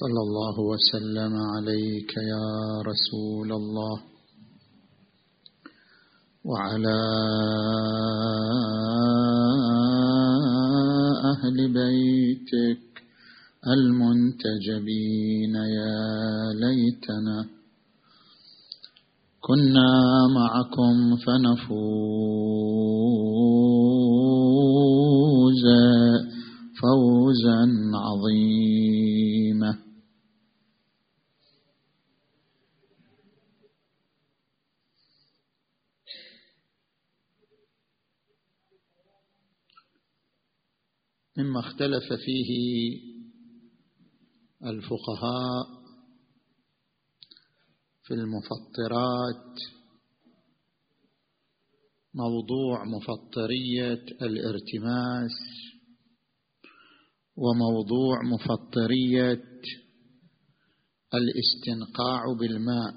صلى الله وسلم عليك يا رسول الله وعلى أهل بيتك المنتجبين يا ليتنا كنا معكم فنفوز فوزا عظيما. مما اختلف فيه الفقهاء في المفطرات. موضوع مفطرية الارتماس وموضوع مفطرية الاستنقاع بالماء.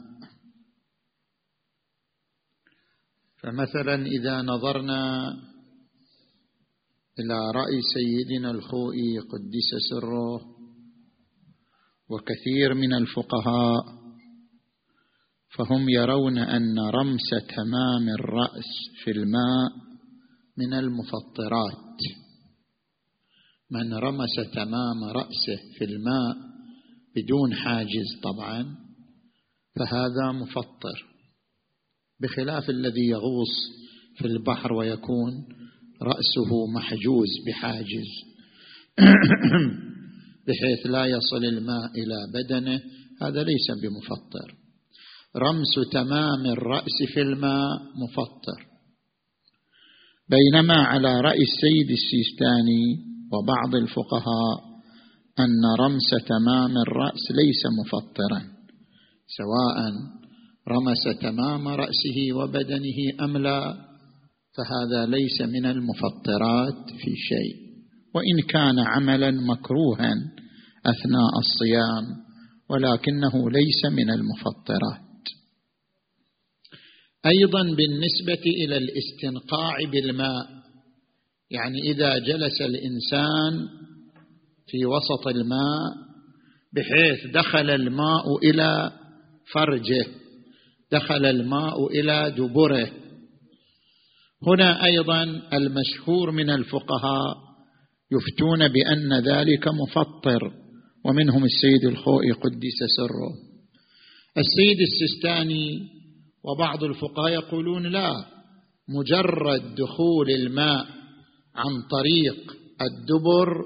فمثلا إذا نظرنا إلى رأي سيدنا الخوئي قدس سره وكثير من الفقهاء فهم يرون أن رمس تمام الرأس في الماء من المفطرات. من رمس تمام رأسه في الماء بدون حاجز طبعا فهذا مفطر. بخلاف الذي يغوص في البحر ويكون رأسه محجوز بحاجز. بحيث لا يصل الماء إلى بدنه. هذا ليس بمفطر. رمس تمام الرأس في الماء مفطر. بينما على راي السيد السيستاني وبعض الفقهاء أن رمس تمام الرأس ليس مفطرا. سواء رمس تمام رأسه وبدنه أم لا. فهذا ليس من المفطرات في شيء. وإن كان عملا مكروها أثناء الصيام ولكنه ليس من المفطرات. أيضا بالنسبة إلى الاستنقاع بالماء يعني إذا جلس الإنسان في وسط الماء بحيث دخل الماء إلى فرجه دخل الماء إلى دبره هنا أيضا المشهور من الفقهاء يفتون بأن ذلك مفطر ومنهم السيد الخوئي قدس سره. السيد السستاني وبعض الفقهاء يقولون لا مجرد دخول الماء عن طريق الدبر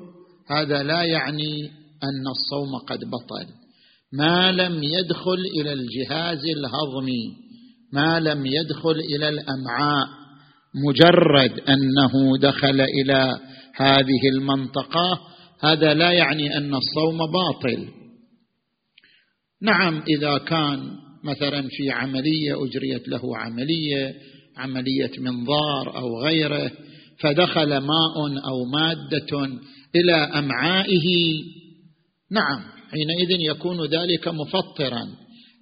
هذا لا يعني أن الصوم قد بطل. ما لم يدخل إلى الجهاز الهضمي ما لم يدخل إلى الأمعاء مجرد أنه دخل إلى هذه المنطقة هذا لا يعني أن الصوم باطل. نعم إذا كان مثلا في عملية أجريت له عملية عملية منظار أو غيره فدخل ماء أو مادة إلى أمعائه نعم حينئذ يكون ذلك مفطرا.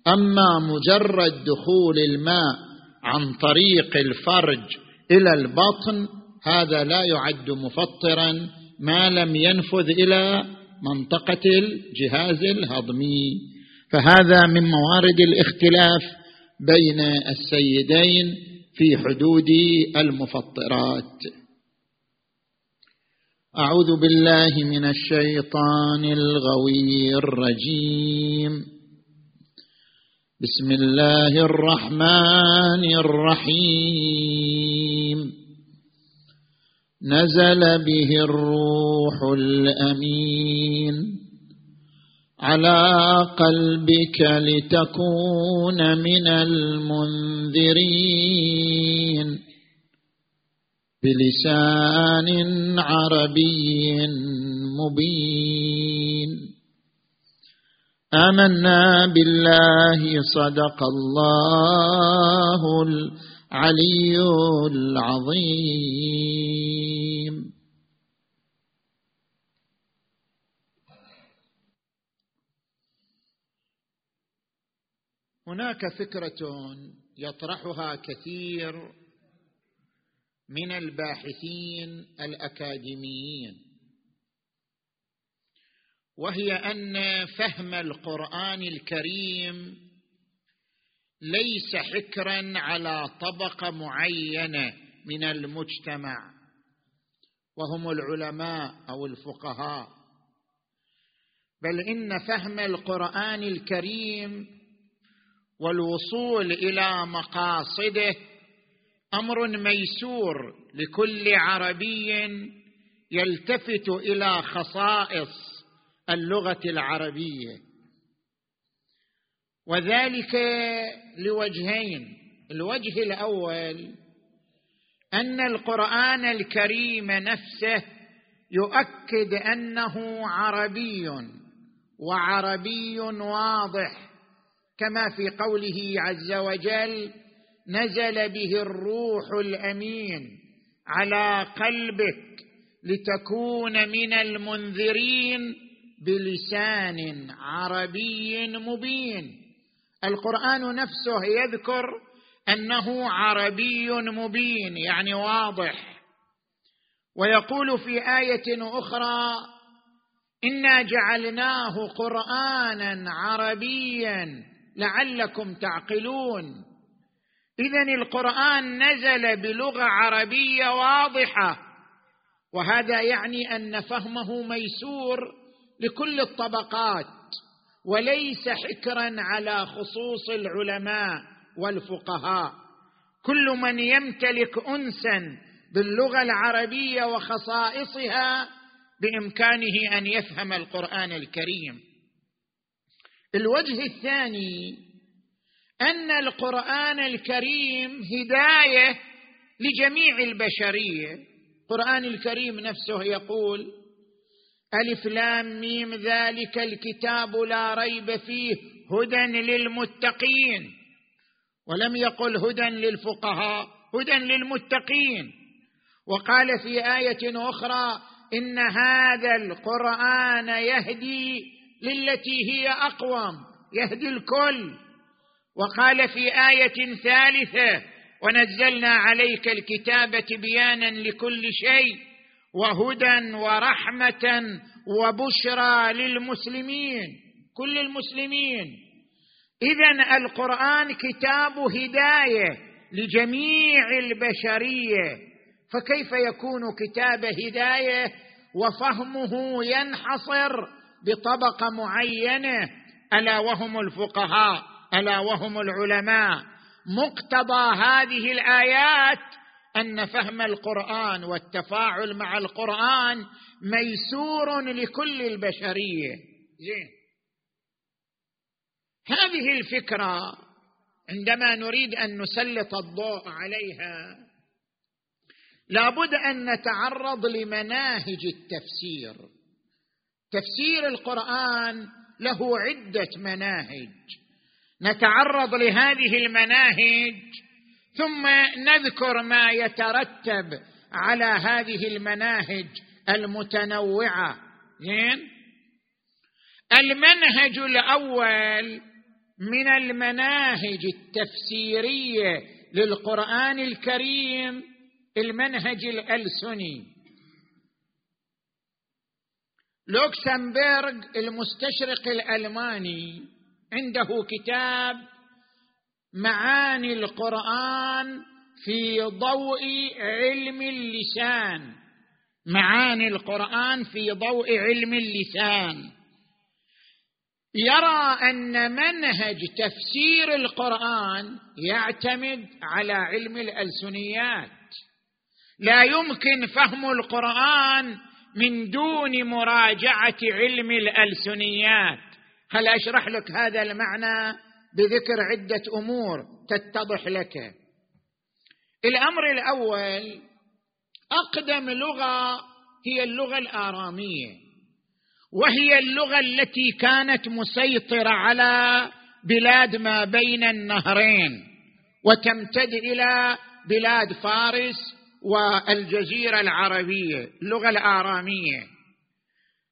أما مجرد دخول الماء عن طريق الفرج إلى البطن هذا لا يعد مفطرا ما لم ينفذ إلى منطقة الجهاز الهضمي. فهذا من موارد الاختلاف بين السيدين في حدود المفطرات. أعوذ بالله من الشيطان الغوي الرجيم. بسم الله الرحمن الرحيم. نزل به الروح الأمين على قلبك لتكون من المنذرين بلسان عربي مبين. آمنا بالله صدق الله العلي العظيم هناك فكرة يطرحها كثير من الباحثين الأكاديميين وهي أن فهم القرآن الكريم ليس حكرا على طبقه معينه من المجتمع. وهم العلماء أو الفقهاء. بل إن فهم القرآن الكريم والوصول إلى مقاصده أمر ميسور لكل عربي يلتفت إلى خصائص اللغة العربية. وذلك لوجهين. الوجه الأول أن القرآن الكريم نفسه يؤكد أنه عربي وعربي واضح كما في قوله عز وجل نزل به الروح الأمين على قلبك لتكون من المنذرين بلسان عربي مبين. القرآن نفسه يذكر أنه عربي مبين يعني واضح. ويقول في آية أخرى انا جعلناه قرانا عربيا لعلكم تعقلون. اذا القران نزل بلغه عربيه واضحة. وهذا يعني أن فهمه ميسور لكل الطبقات. وليس حكرا على خصوص العلماء والفقهاء. كل من يمتلك انسا باللغة العربية وخصائصها بإمكانه أن يفهم القرآن الكريم. الوجه الثاني أن القرآن الكريم هداية لجميع البشرية. القرآن الكريم نفسه يقول ألف لام ميم ذلك الكتاب لا ريب فيه هدى للمتقين. ولم يقل هدى للفقهاء هدى للمتقين. وقال في آية أخرى إن هذا القرآن يهدي للتي هي أقوم يهدي الكل. وقال في آية ثالثة ونزلنا عليك الكتاب تبيانا لكل شيء. وهدى ورحمة وبشرى للمسلمين كل المسلمين. اذا القرآن كتاب هداية لجميع البشرية. فكيف يكون كتاب هداية؟ وفهمه ينحصر بطبقه معينة. ألا وهم الفقهاء؟ ألا وهم العلماء؟ مقتضى هذه الآيات أن فهم القرآن والتفاعل مع القرآن ميسور لكل البشرية. زين. هذه الفكرة عندما نريد أن نسلط الضوء عليها لابد أن نتعرض لمناهج التفسير. تفسير القرآن له عدة مناهج. نتعرض لهذه المناهج ثم نذكر ما يترتب على هذه المناهج المتنوعة. زين؟ المنهج الأول من المناهج التفسيرية للقرآن الكريم المنهج الألسني. لوكسمبرغ المستشرق الألماني عنده كتاب معاني القرآن في ضوء علم اللسان. معاني القرآن في ضوء علم اللسان. يرى أن منهج تفسير القرآن يعتمد على علم الألسنيات. لا يمكن فهم القرآن من دون مراجعة علم الألسنيات. هل أشرح لك هذا المعنى؟ بذكر عدة أمور تتضح لك. الأمر الأول أقدم لغة هي اللغة الآرامية وهي اللغة التي كانت مسيطرة على بلاد ما بين النهرين وتمتد إلى بلاد فارس والجزيرة العربية اللغة الآرامية.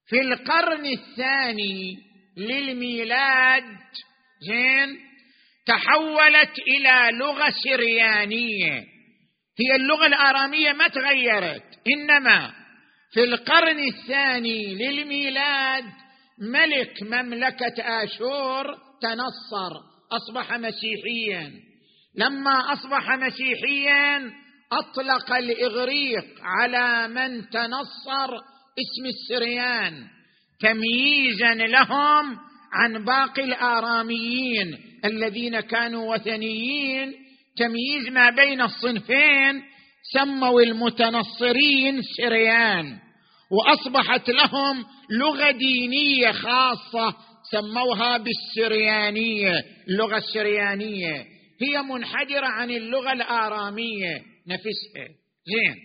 في القرن الثاني للميلاد زين تحولت إلى لغة سريانية. هي اللغة الآرامية ما تغيرت إنما في القرن الثاني للميلاد ملك مملكة آشور تنصر أصبح مسيحيا. لما أصبح مسيحيا أطلق الإغريق على من تنصر اسم السريان. تمييزا لهم عن باقي الآراميين الذين كانوا وثنيين تمييز ما بين الصنفين سموا المتنصرين سريان وأصبحت لهم لغة دينية خاصة سموها بالسريانية اللغة السريانيه هي منحدرة عن اللغة الآرامية. نفسها. زين.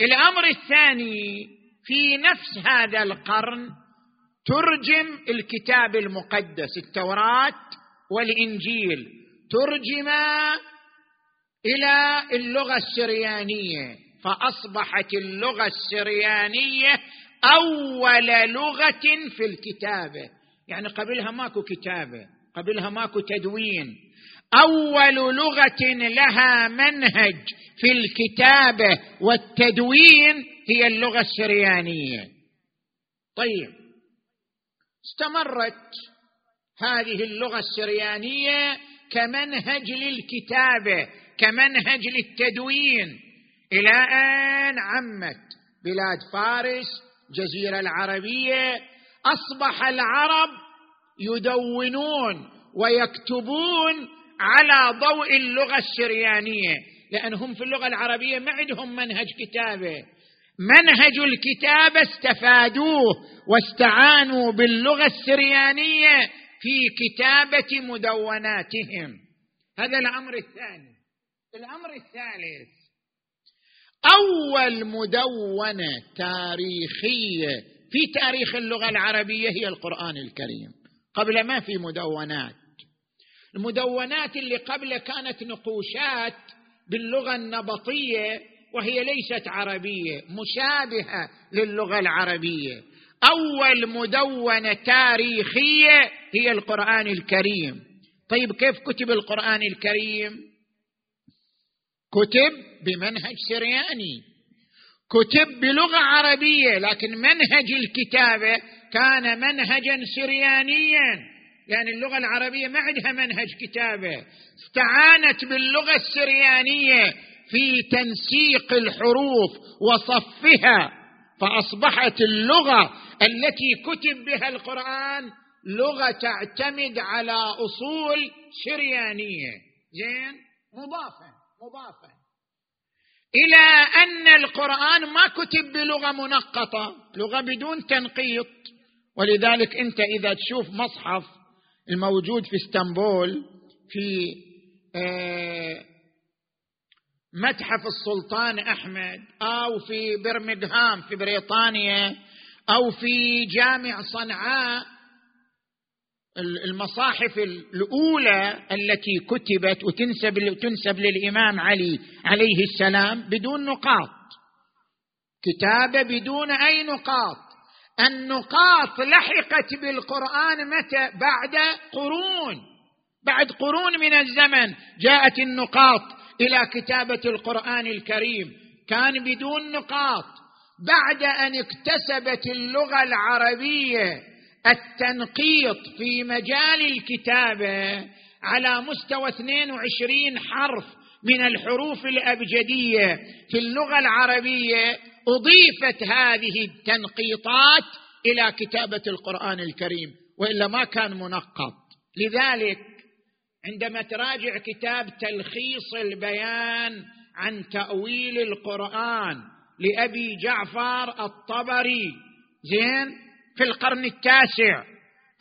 الأمر الثاني في نفس هذا القرن ترجم الكتاب المقدس التوراة والإنجيل. ترجما إلى اللغة السريانية فأصبحت اللغة السريانية أول لغة في الكتابه يعني قبلها ماكو كتابه قبلها ماكو تدوين. أول لغة لها منهج في الكتابه والتدوين هي اللغة السريانية. طيب. استمرت هذه اللغة السريانية كمنهج للكتابة كمنهج للتدوين. إلى آن عمت بلاد فارس الجزيره العربية. أصبح العرب يدونون ويكتبون على ضوء اللغة السريانية لأنهم في اللغة العربية ما عندهم منهج كتابة. منهج الكتابه استفادوه واستعانوا باللغة السريانية في كتابة مدوناتهم. هذا الأمر الثاني. الأمر الثالث. أول مدونة تاريخية في تاريخ اللغة العربية هي القرآن الكريم. قبل ما في مدونات. المدونات اللي قبل كانت نقوشات باللغة النبطية وهي ليست عربية مشابهة للغة العربية. أول مدونة تاريخية هي القرآن الكريم. طيب كيف كتب القرآن الكريم؟ كتب بمنهج سرياني. كتب بلغة عربية لكن منهج الكتابة كان منهجا سريانيا. يعني اللغة العربية ما عندها منهج كتابة. استعانت باللغة السريانية. في تنسيق الحروف وصفها فأصبحت اللغة التي كتب بها القرآن لغة تعتمد على أصول سريانيه زين؟ مضافه مضافه إلى أن القرآن ما كتب بلغة منقطة لغة بدون تنقيط. ولذلك أنت إذا تشوف مصحف الموجود في إسطنبول في آه، متحف السلطان أحمد أو في برمنغهام في بريطانيا أو في جامع صنعاء المصاحف الأولى التي كتبت وتنسب تنسب للإمام علي عليه السلام بدون نقاط. كتابه بدون أي نقاط. النقاط لحقت بالقرآن متى؟ بعد قرون. بعد قرون من الزمن جاءت النقاط. إلى كتابة القرآن الكريم. كان بدون نقاط. بعد أن اكتسبت اللغة العربية التنقيط في مجال الكتابة على مستوى 22 حرف من الحروف الأبجدية في اللغة العربية أضيفت هذه التنقيطات إلى كتابة القرآن الكريم. وإلا ما كان منقط. لذلك عندما تراجع كتاب تلخيص البيان عن تأويل القرآن لأبي جعفر الطبري زين؟ في القرن التاسع.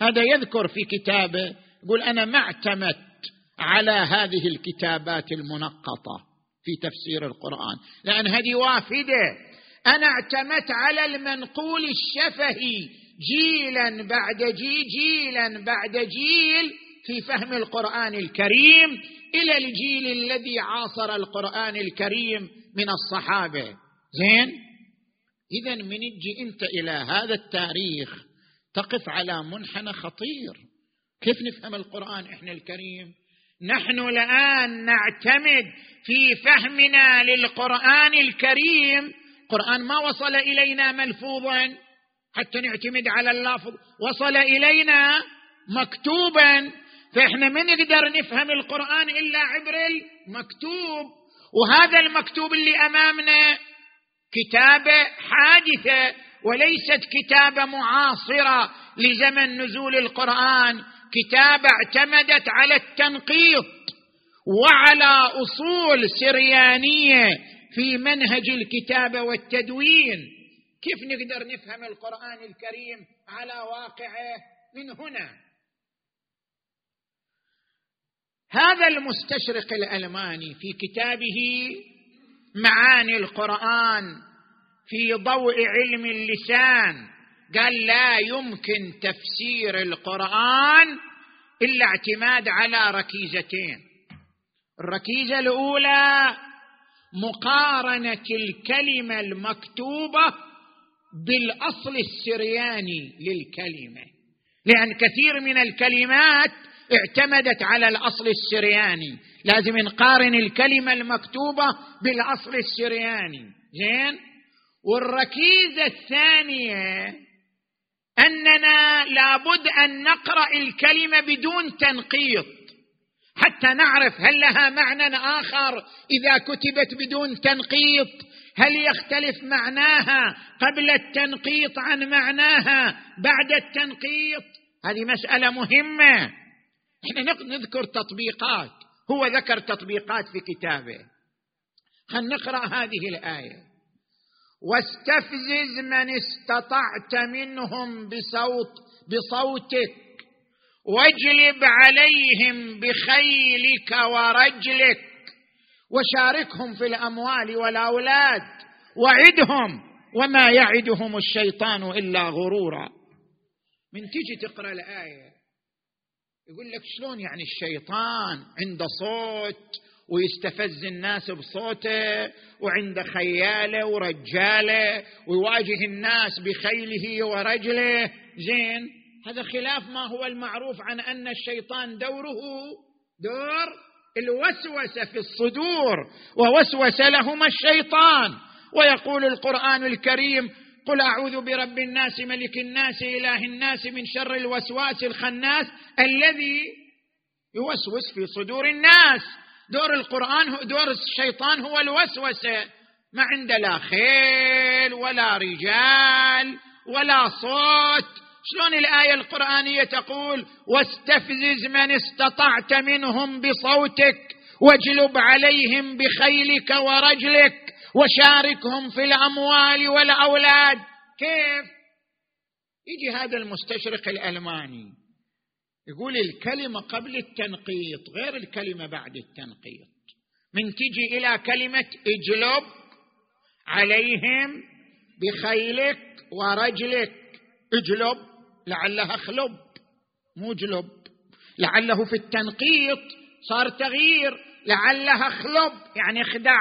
هذا يذكر في كتابه يقول أنا ما اعتمدت على هذه الكتابات المنقطة في تفسير القرآن لأن هذه وافدة. أنا اعتمدت على المنقول الشفهي جيلا بعد جيل جيلا بعد جيل في فهم القرآن الكريم إلى الجيل الذي عاصر القرآن الكريم من الصحابة. زين؟ إذا من تجي أنت إلى هذا التاريخ تقف على منحنى خطير. كيف نفهم القرآن إحنا الكريم؟ نحن الآن نعتمد في فهمنا للقرآن الكريم. القران ما وصل إلينا ملفوظا حتى نعتمد على اللفظ. وصل إلينا مكتوبا. فإحنا ما نقدر نفهم القرآن إلا عبر المكتوب وهذا المكتوب اللي أمامنا كتابة حادثة وليست كتابة معاصرة لزمن نزول القرآن. كتابة اعتمدت على التنقيط وعلى أصول سريانية في منهج الكتابه والتدوين. كيف نقدر نفهم القرآن الكريم على واقعه من هنا؟ هذا المستشرق الألماني في كتابه معاني القرآن في ضوء علم اللسان. قال لا يمكن تفسير القرآن إلا اعتماد على ركيزتين. الركيزة الأولى مقارنة الكلمة المكتوبة بالأصل السرياني للكلمة لأن كثير من الكلمات اعتمدت على الأصل السرياني. لازم نقارن الكلمة المكتوبة بالأصل السرياني. زين؟ والركيزة الثانية أننا لابد أن نقرأ الكلمة بدون تنقيط. حتى نعرف هل لها معنى آخر إذا كتبت بدون تنقيط. هل يختلف معناها قبل التنقيط عن معناها بعد التنقيط؟ هذه مسألة مهمة. إحنا نذكر تطبيقات هو ذكر تطبيقات في كتابه. خلينا نقرأ هذه الآية. واستفزز من استطعت منهم بصوت بصوتك واجلب عليهم بخيلك ورجلك وشاركهم في الأموال والأولاد وعدهم وما يعدهم الشيطان إلا غرورا. من تيجي تقرأ الآية يقول لك شلون يعني الشيطان عنده صوت ويستفز الناس بصوته وعنده خياله ورجاله ويواجه الناس بخيله ورجله؟ زين. هذا خلاف ما هو المعروف عن أن الشيطان دوره دور الوسوسة في الصدور ووسوس لهما الشيطان. ويقول القرآن الكريم قل أعوذ برب الناس ملك الناس إله الناس من شر الوسواس الخناس الذي يوسوس في صدور الناس. دور القرآن دور الشيطان هو الوسوسه ما عنده لا خيل ولا رجال ولا صوت. شلون الآية القرآنية تقول؟ واستفزز من استطعت منهم بصوتك واجلب عليهم بخيلك ورجلك. وشاركهم في الأموال والأولاد. كيف؟ يجي هذا المستشرق الألماني يقول الكلمة قبل التنقيط غير الكلمة بعد التنقيط. من تجي إلى كلمة اجلب عليهم بخيلك ورجلك. اجلب لعلها خلب مو جلب لعله في التنقيط صار تغيير لعلها خلب يعني خدع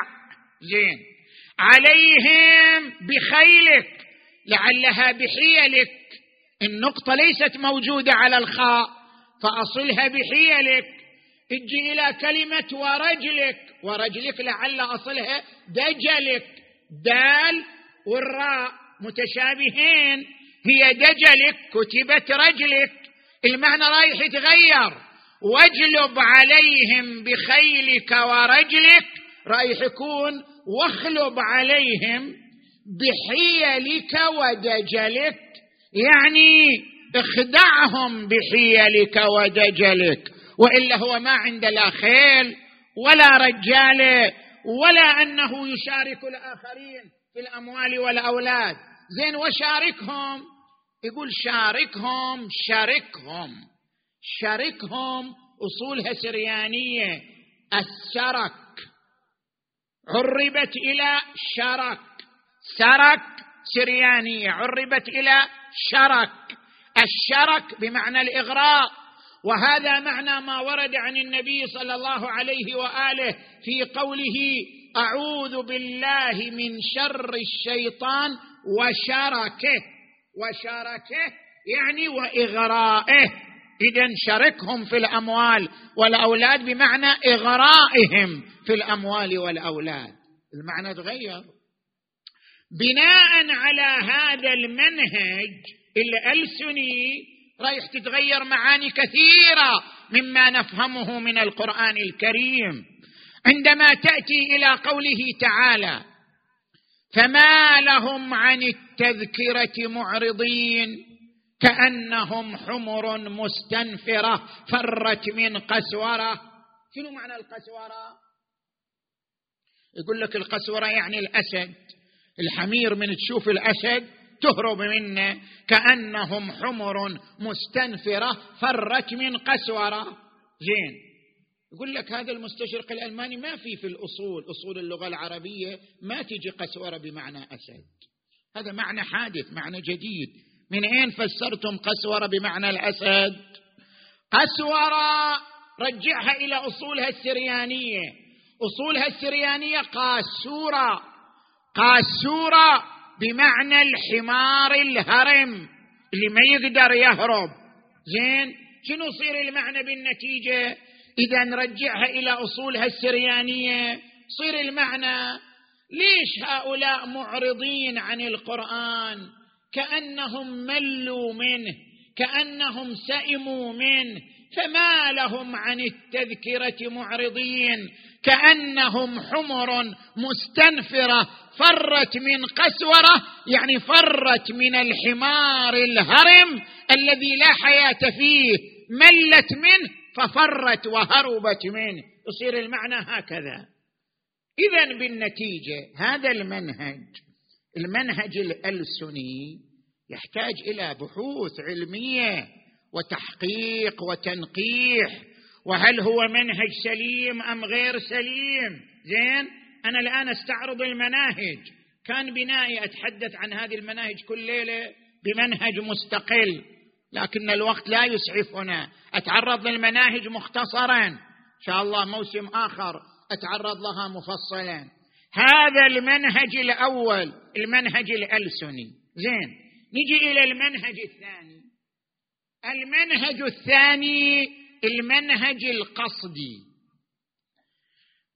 زين. عليهم بخيلك لعلها بحيلك. النقطة ليست موجودة على الخاء فأصلها بحيلك. أجي إلى كلمة ورجلك ورجلك لعل أصلها دجلك. دال والراء متشابهين هي دجلك كتبت رجلك. المعنى رايح يتغير. واجلب عليهم بخيلك ورجلك رايح يكون واخلب عليهم بحيلك ودجلك يعني اخدعهم بحيلك ودجلك وإلا هو ما عنده لا خيل ولا رجاله ولا أنه يشارك الآخرين في الأموال والأولاد. زين وشاركهم يقول شاركهم شاركهم شاركهم اصولها سريانيه السرك عربت إلى شرك سرك سريانية. عربت إلى شرك الشرك بمعنى الإغراء. وهذا معنى ما ورد عن النبي صلى الله عليه وآله في قوله أعوذ بالله من شر الشيطان وشركه. وشركه يعني وإغرائه. اذا شركهم في الأموال والأولاد بمعنى إغرائهم في الأموال والأولاد. المعنى تغير. بناء على هذا المنهج الألسني رايح تتغير معاني كثيرة مما نفهمه من القرآن الكريم. عندما تأتي إلى قوله تعالى فما لهم عن التذكرة معرضين كأنهم حمر مستنفرة فرت من قسورة. شنو معنى القسورة؟ يقول لك القسورة يعني الأسد. الحمير من تشوف الأسد تهرب منه. كأنهم حمر مستنفرة فرت من قسورة. زين. يقول لك هذا المستشرق الألماني ما في في الأصول. أصول اللغة العربية ما تجي قسورة بمعنى أسد. هذا معنى حادث معنى جديد. من أين فسرتم قسوره بمعنى الأسد؟ قسورة رجعها إلى أصولها السريانية. أصولها السريانية قاسورة. قاسورة بمعنى الحمار الهرم اللي ما يقدر يهرب. زين؟ شنو يصير المعنى بالنتيجة؟ إذا نرجعها إلى أصولها السريانية. صير المعنى ليش هؤلاء معرضين عن القرآن؟ كأنهم ملوا منه كأنهم سئموا منه فما لهم عن التذكرة معرضين كأنهم حمر مستنفرة فرت من قسورة يعني فرت من الحمار الهرم الذي لا حياة فيه ملت منه ففرت وهربت منه. يصير المعنى هكذا. اذا بالنتيجة هذا المنهج. المنهج الألسني يحتاج إلى بحوث علمية وتحقيق وتنقيح. وهل هو منهج سليم أم غير سليم؟ زين أنا الآن أستعرض المناهج. كان بنائي أتحدث عن هذه المناهج كل ليلة بمنهج مستقل لكن الوقت لا يسعفنا. أتعرض للمناهج مختصرا. إن شاء الله موسم آخر أتعرض لها مفصلا. هذا المنهج الأول المنهج الألسني. زين نجي إلى المنهج الثاني. المنهج الثاني المنهج القصدي.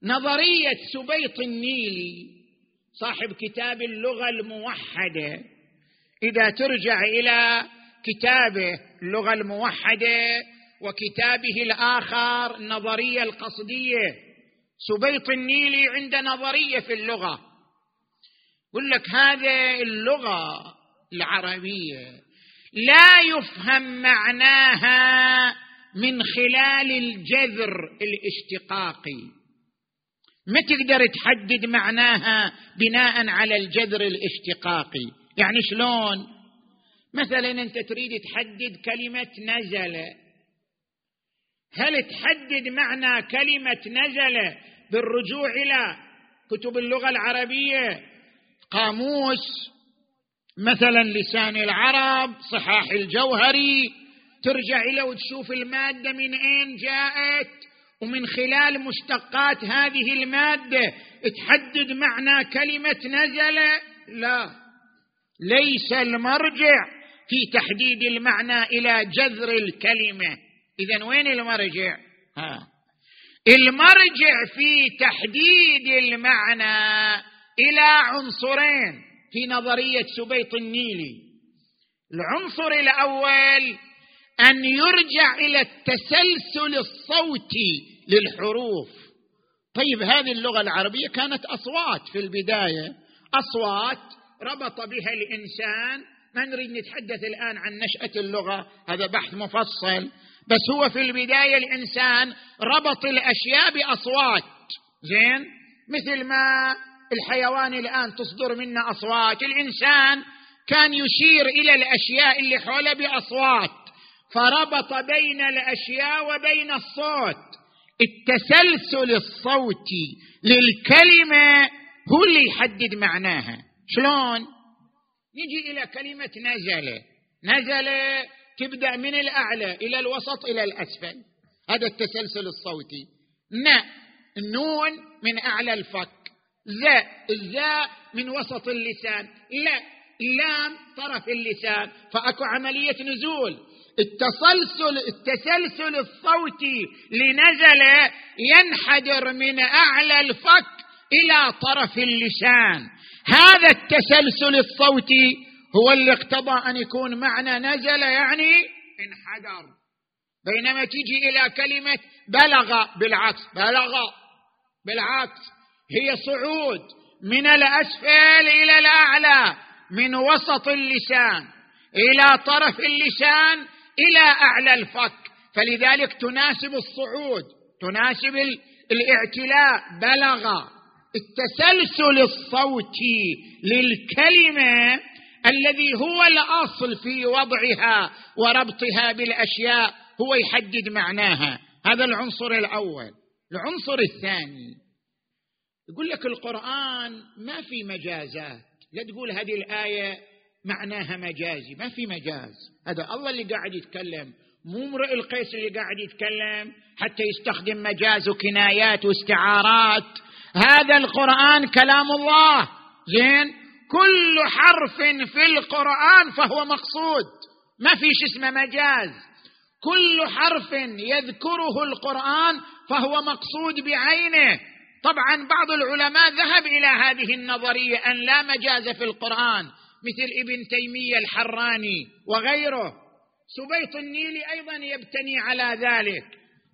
نظرية سبيط النيلي صاحب كتاب اللغة الموحدة. إذا ترجع إلى كتابه اللغة الموحدة وكتابه الآخر النظريه القصدية. سبيط النيلي عند نظرية في اللغة. يقول لك هذه اللغة العربية لا يفهم معناها من خلال الجذر الاشتقاقي. ما تقدر تحدد معناها بناء على الجذر الاشتقاقي. يعني شلون؟ مثلا أنت تريد تحدد كلمة نزل هل تحدد معنى كلمة نزل بالرجوع إلى كتب اللغة العربية. قاموس مثلا لسان العرب صحاح الجوهري. ترجع له وتشوف المادة من أين جاءت ومن خلال مشتقات هذه المادة تحدد معنى كلمة نزل. لا ليس المرجع في تحديد المعنى إلى جذر الكلمة. اذا وين المرجع؟ ها. المرجع في تحديد المعنى إلى عنصرين في نظرية سبيط النيلي العنصر الأول أن يرجع إلى التسلسل الصوتي للحروف. طيب هذه اللغة العربية كانت أصوات في البداية. أصوات ربط بها الإنسان. ما نريد نتحدث الآن عن نشأة اللغة. هذا بحث مفصل. بس هو في البداية الإنسان ربط الأشياء بأصوات. زين؟ مثل ما الحيوان الآن تصدر منا أصوات. الإنسان كان يشير إلى الأشياء اللي حوله بأصوات. فربط بين الأشياء وبين الصوت. التسلسل الصوتي للكلمة هو اللي يحدد معناها. شلون؟ نجي إلى كلمة نزل. نزل تبدأ من الأعلى إلى الوسط إلى الأسفل. هذا التسلسل الصوتي. ن النون من أعلى الفك. ذا الذاء من وسط اللسان. لا اللام طرف اللسان. فأكو عملية نزول. التسلسل التسلسل الصوتي لنزل ينحدر من أعلى الفك إلى طرف اللسان. هذا التسلسل الصوتي هو اللي اقتضى أن يكون معنى نزل يعني انحدر. بينما تجي إلى كلمة بلغ بالعكس بلغ بالعكس هي صعود من الأسفل إلى الأعلى من وسط اللسان إلى طرف اللسان إلى أعلى الفك. فلذلك تناسب الصعود تناسب الإعتلاء. بلغ التسلسل الصوتي للكلمة الذي هو الأصل في وضعها وربطها بالأشياء هو يحدد معناها. هذا العنصر الأول. العنصر الثاني يقول لك القرآن ما في مجازات. لا تقول هذه الآية معناها مجازي ما في مجاز. هذا الله اللي قاعد يتكلم. مو امرئ القيس اللي قاعد يتكلم حتى يستخدم مجاز وكنايات واستعارات. هذا القرآن كلام الله. زين؟ كل حرف في القرآن فهو مقصود. ما في شيء اسمه مجاز. كل حرف يذكره القرآن فهو مقصود بعينه. طبعا بعض العلماء ذهب إلى هذه النظرية أن لا مجاز في القرآن مثل ابن تيمية الحراني وغيره. سبيط النيلي أيضا يبتني على ذلك.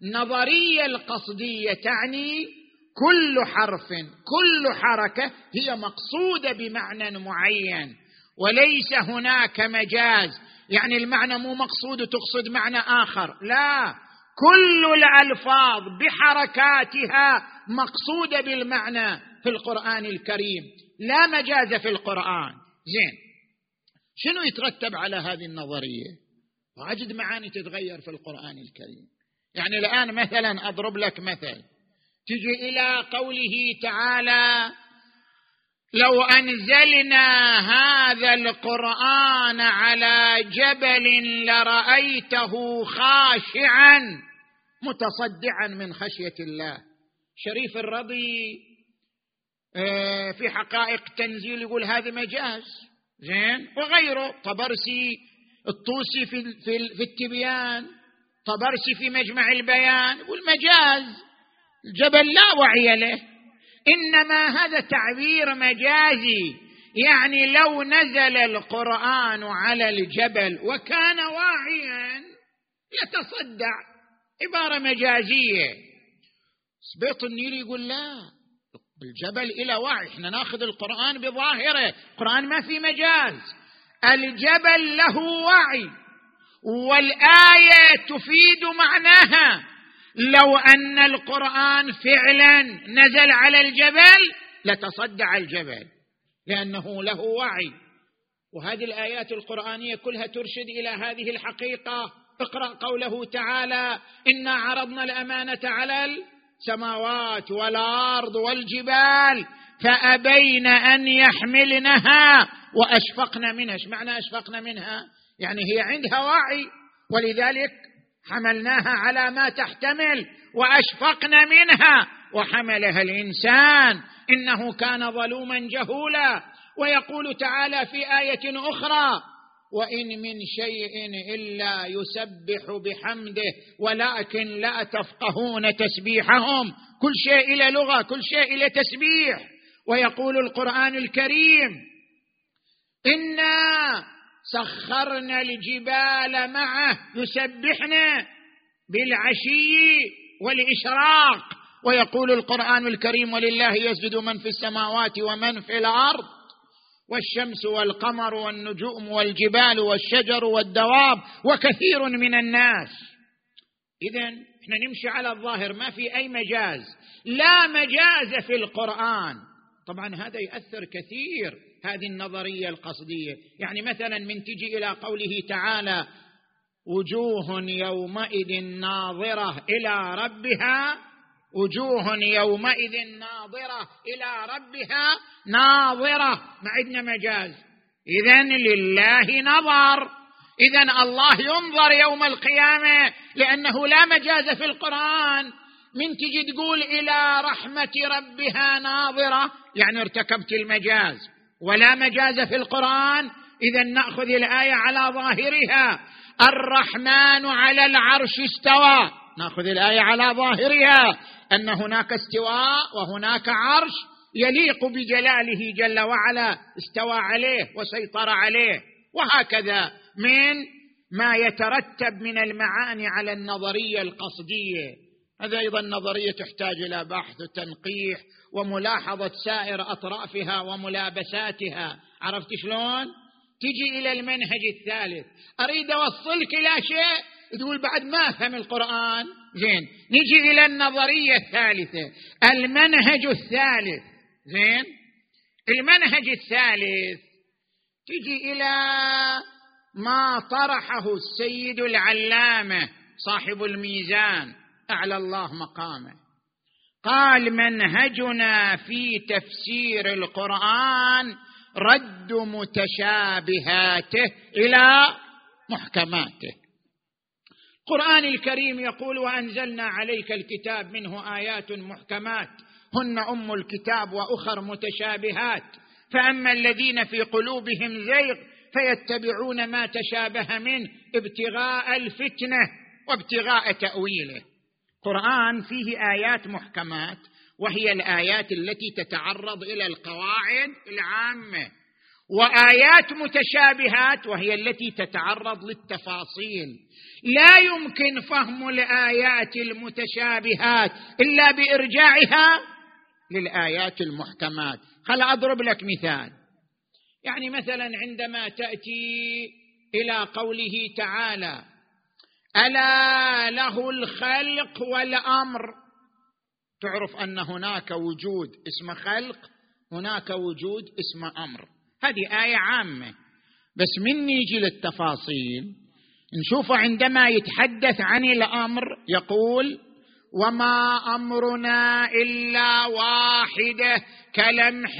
النظريه القصدية تعني كل حرف كل حركة هي مقصودة بمعنى معين وليس هناك مجاز. يعني المعنى مو مقصود وتقصد معنى آخر لا. كل الألفاظ بحركاتها مقصودة بالمعنى في القرآن الكريم. لا مجاز في القرآن. زين. شنو يترتب على هذه النظرية؟ واجد معاني تتغير في القرآن الكريم. يعني الآن مثلا أضرب لك مثل. تجي إلى قوله تعالى لو أنزلنا هذا القرآن على جبل لرأيته خاشعا متصدعا من خشية الله. شريف الرضي آه، في حقائق تنزيل يقول هذا مجاز. زين؟ وغيره. طبرسي الطوسي في في, في التبيان. طبرسي في مجمع البيان. يقول مجاز. الجبل لا وعي له. إنما هذا تعبير مجازي. يعني لو نزل القرآن على الجبل وكان واعيا يتصدع. عبارة مجازية. سبيط النيل يقول لا الجبل إلى وعي. إحنا ناخذ القرآن بظاهره. القرآن ما في مجاز. الجبل له وعي. والآية تفيد معناها. لو أن القرآن فعلا نزل على الجبل لتصدع الجبل لأنه له وعي. وهذه الآيات القرآنية كلها ترشد إلى هذه الحقيقة. اقرأ قوله تعالى إنا عرضنا الأمانة على السماوات والأرض والجبال فأبين أن يحملنها وأشفقن منها. إيش معنى أشفقن منها؟ يعني هي عندها وعي. ولذلك حملناها على ما تحتمل واشفقن منها. وحملها الإنسان. إنه كان ظلوما جهولا. ويقول تعالى في آية أخرى وإن من شيء إلا يسبح بحمده ولكن لا تفقهون تسبيحهم. كل شيء إلى لغة كل شيء إلى تسبيح. ويقول القرآن الكريم إنا سخرنا الجبال معه يسبحنا بالعشي والإشراق. ويقول القرآن الكريم ولله يسجد من في السماوات ومن في الأرض والشمس والقمر والنجوم والجبال والشجر والدواب وكثير من الناس. اذا إحنا نمشي على الظاهر ما في أي مجاز. لا مجاز في القرآن. طبعا هذا ياثر كثير. هذه النظرية القصدية. يعني مثلا من تجي إلى قوله تعالى وجوه يومئذ ناظرة إلى ربها وجوه يومئذ ناظرة إلى ربها ناظرة. ما عندنا مجاز. اذا لله نظر. اذا الله ينظر يوم القيامة لأنه لا مجاز في القرآن. من تجي تقول إلى رحمة ربها ناظرة يعني ارتكبت المجاز. ولا مجاز في القرآن اذا نأخذ الآية على ظاهرها. الرحمن على العرش استوى. نأخذ الآية على ظاهرها. أن هناك استواء وهناك عرش يليق بجلاله جل وعلا. استوى عليه وسيطر عليه. وهكذا من ما يترتب من المعاني على النظرية القصدية. هذا أيضا نظرية تحتاج إلى بحث وتنقيح. وملاحظة سائر أطرافها وملابساتها. عرفت شلون؟ تجي إلى المنهج الثالث. أريد أوصلك إلى شيء تقول بعد ما أفهم القرآن. زين. نجي إلى النظرية الثالثة. المنهج الثالث. زين. المنهج الثالث. تجي إلى ما طرحه السيد العلامة صاحب الميزان. أعلى الله مقامه. قال منهجنا في تفسير القرآن رد متشابهاته إلى محكماته. القرآن الكريم يقول وأنزلنا عليك الكتاب منه آيات محكمات هن أم الكتاب وأخر متشابهات. فأما الذين في قلوبهم زيغ فيتبعون ما تشابه منه ابتغاء الفتنة وابتغاء تأويله. القرآن فيه آيات محكمات وهي الآيات التي تتعرض إلى القواعد العامة. وآيات متشابهات وهي التي تتعرض للتفاصيل. لا يمكن فهم الآيات المتشابهات إلا بإرجاعها للآيات المحكمات. خل أضرب لك مثال. يعني مثلا عندما تأتي إلى قوله تعالى ألا له الخلق والأمر. تعرف أن هناك وجود اسم خلق هناك وجود اسم أمر. هذه آية عامة. بس من نيجي للتفاصيل. نشوف عندما يتحدث عن الأمر يقول وما أمرنا إلا واحدة كلمح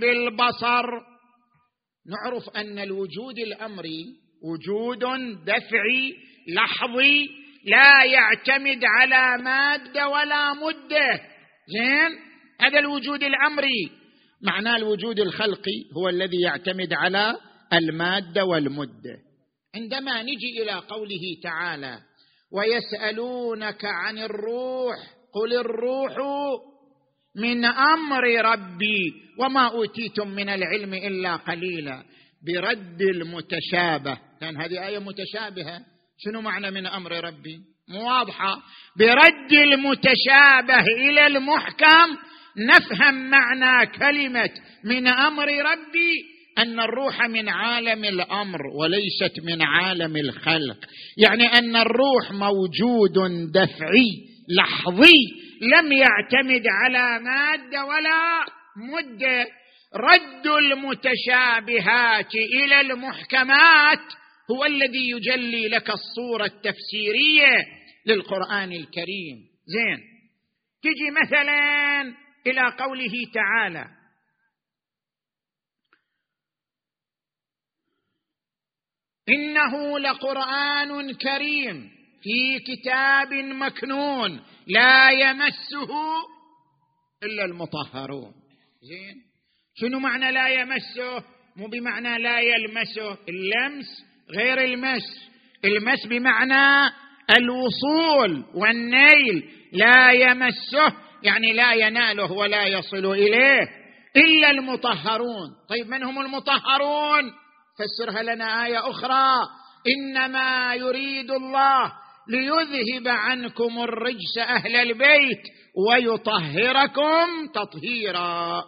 بالبصر. نعرف أن الوجود الأمري وجود دفعي لحظي لا يعتمد على مادة ولا مدة. زين؟ هذا الوجود الأمري. معناه الوجود الخلقي هو الذي يعتمد على المادة والمدة. عندما نجي إلى قوله تعالى ويسألونك عن الروح قل الروح من أمر ربي وما أوتيتم من العلم إلا قليلا. برد المتشابه. كان هذه آية متشابهة. شنو معنى من أمر ربي؟ مو واضحة. برد المتشابه إلى المحكم نفهم معنى كلمة من أمر ربي أن الروح من عالم الأمر وليست من عالم الخلق. يعني أن الروح موجود دفعي لحظي لم يعتمد على مادة ولا مدة. رد المتشابهات إلى المحكمات هو الذي يجلي لك الصورة التفسيرية للقرآن الكريم. زين. تجي مثلا إلى قوله تعالى. إنه لقرآن كريم في كتاب مكنون لا يمسه إلا المطهرون. زين. شنو معنى لا يمسه؟ مو بمعنى لا يلمسه اللمس غير المس. المس بمعنى الوصول والنيل لا يمسه يعني لا يناله ولا يصل إليه إلا المطهرون. طيب من هم المطهرون؟ فسرها لنا آية أخرى. إنما يريد الله ليذهب عنكم الرجس أهل البيت ويطهركم تطهيرا.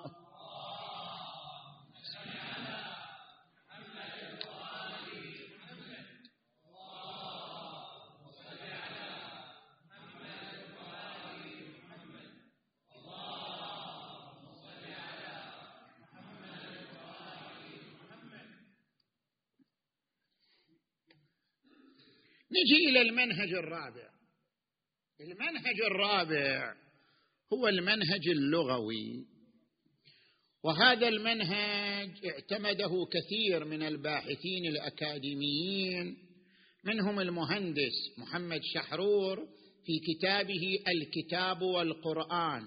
نجي إلى المنهج الرابع. المنهج الرابع هو المنهج اللغوي. وهذا المنهج اعتمده كثير من الباحثين الأكاديميين منهم المهندس محمد شحرور في كتابه الكتاب والقرآن.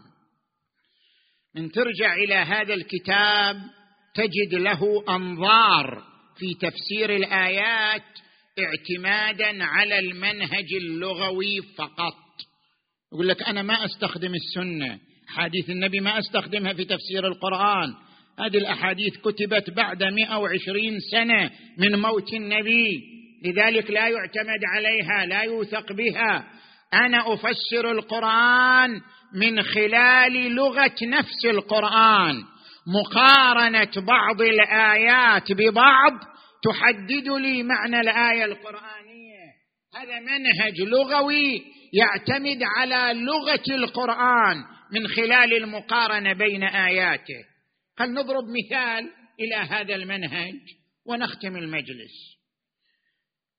من ترجع إلى هذا الكتاب تجد له أنظار في تفسير الآيات اعتمادا على المنهج اللغوي فقط. يقول لك أنا ما أستخدم السنة. حديث النبي ما أستخدمها في تفسير القرآن. هذه الأحاديث كتبت بعد 120 سنة من موت النبي. لذلك لا يعتمد عليها لا يوثق بها. أنا أفسر القرآن من خلال لغة نفس القرآن. مقارنة بعض الآيات ببعض تحدد لي معنى الآية القرآنية. هذا منهج لغوي يعتمد على لغة القرآن من خلال المقارنة بين آياته. خل نضرب مثال إلى هذا المنهج ونختم المجلس.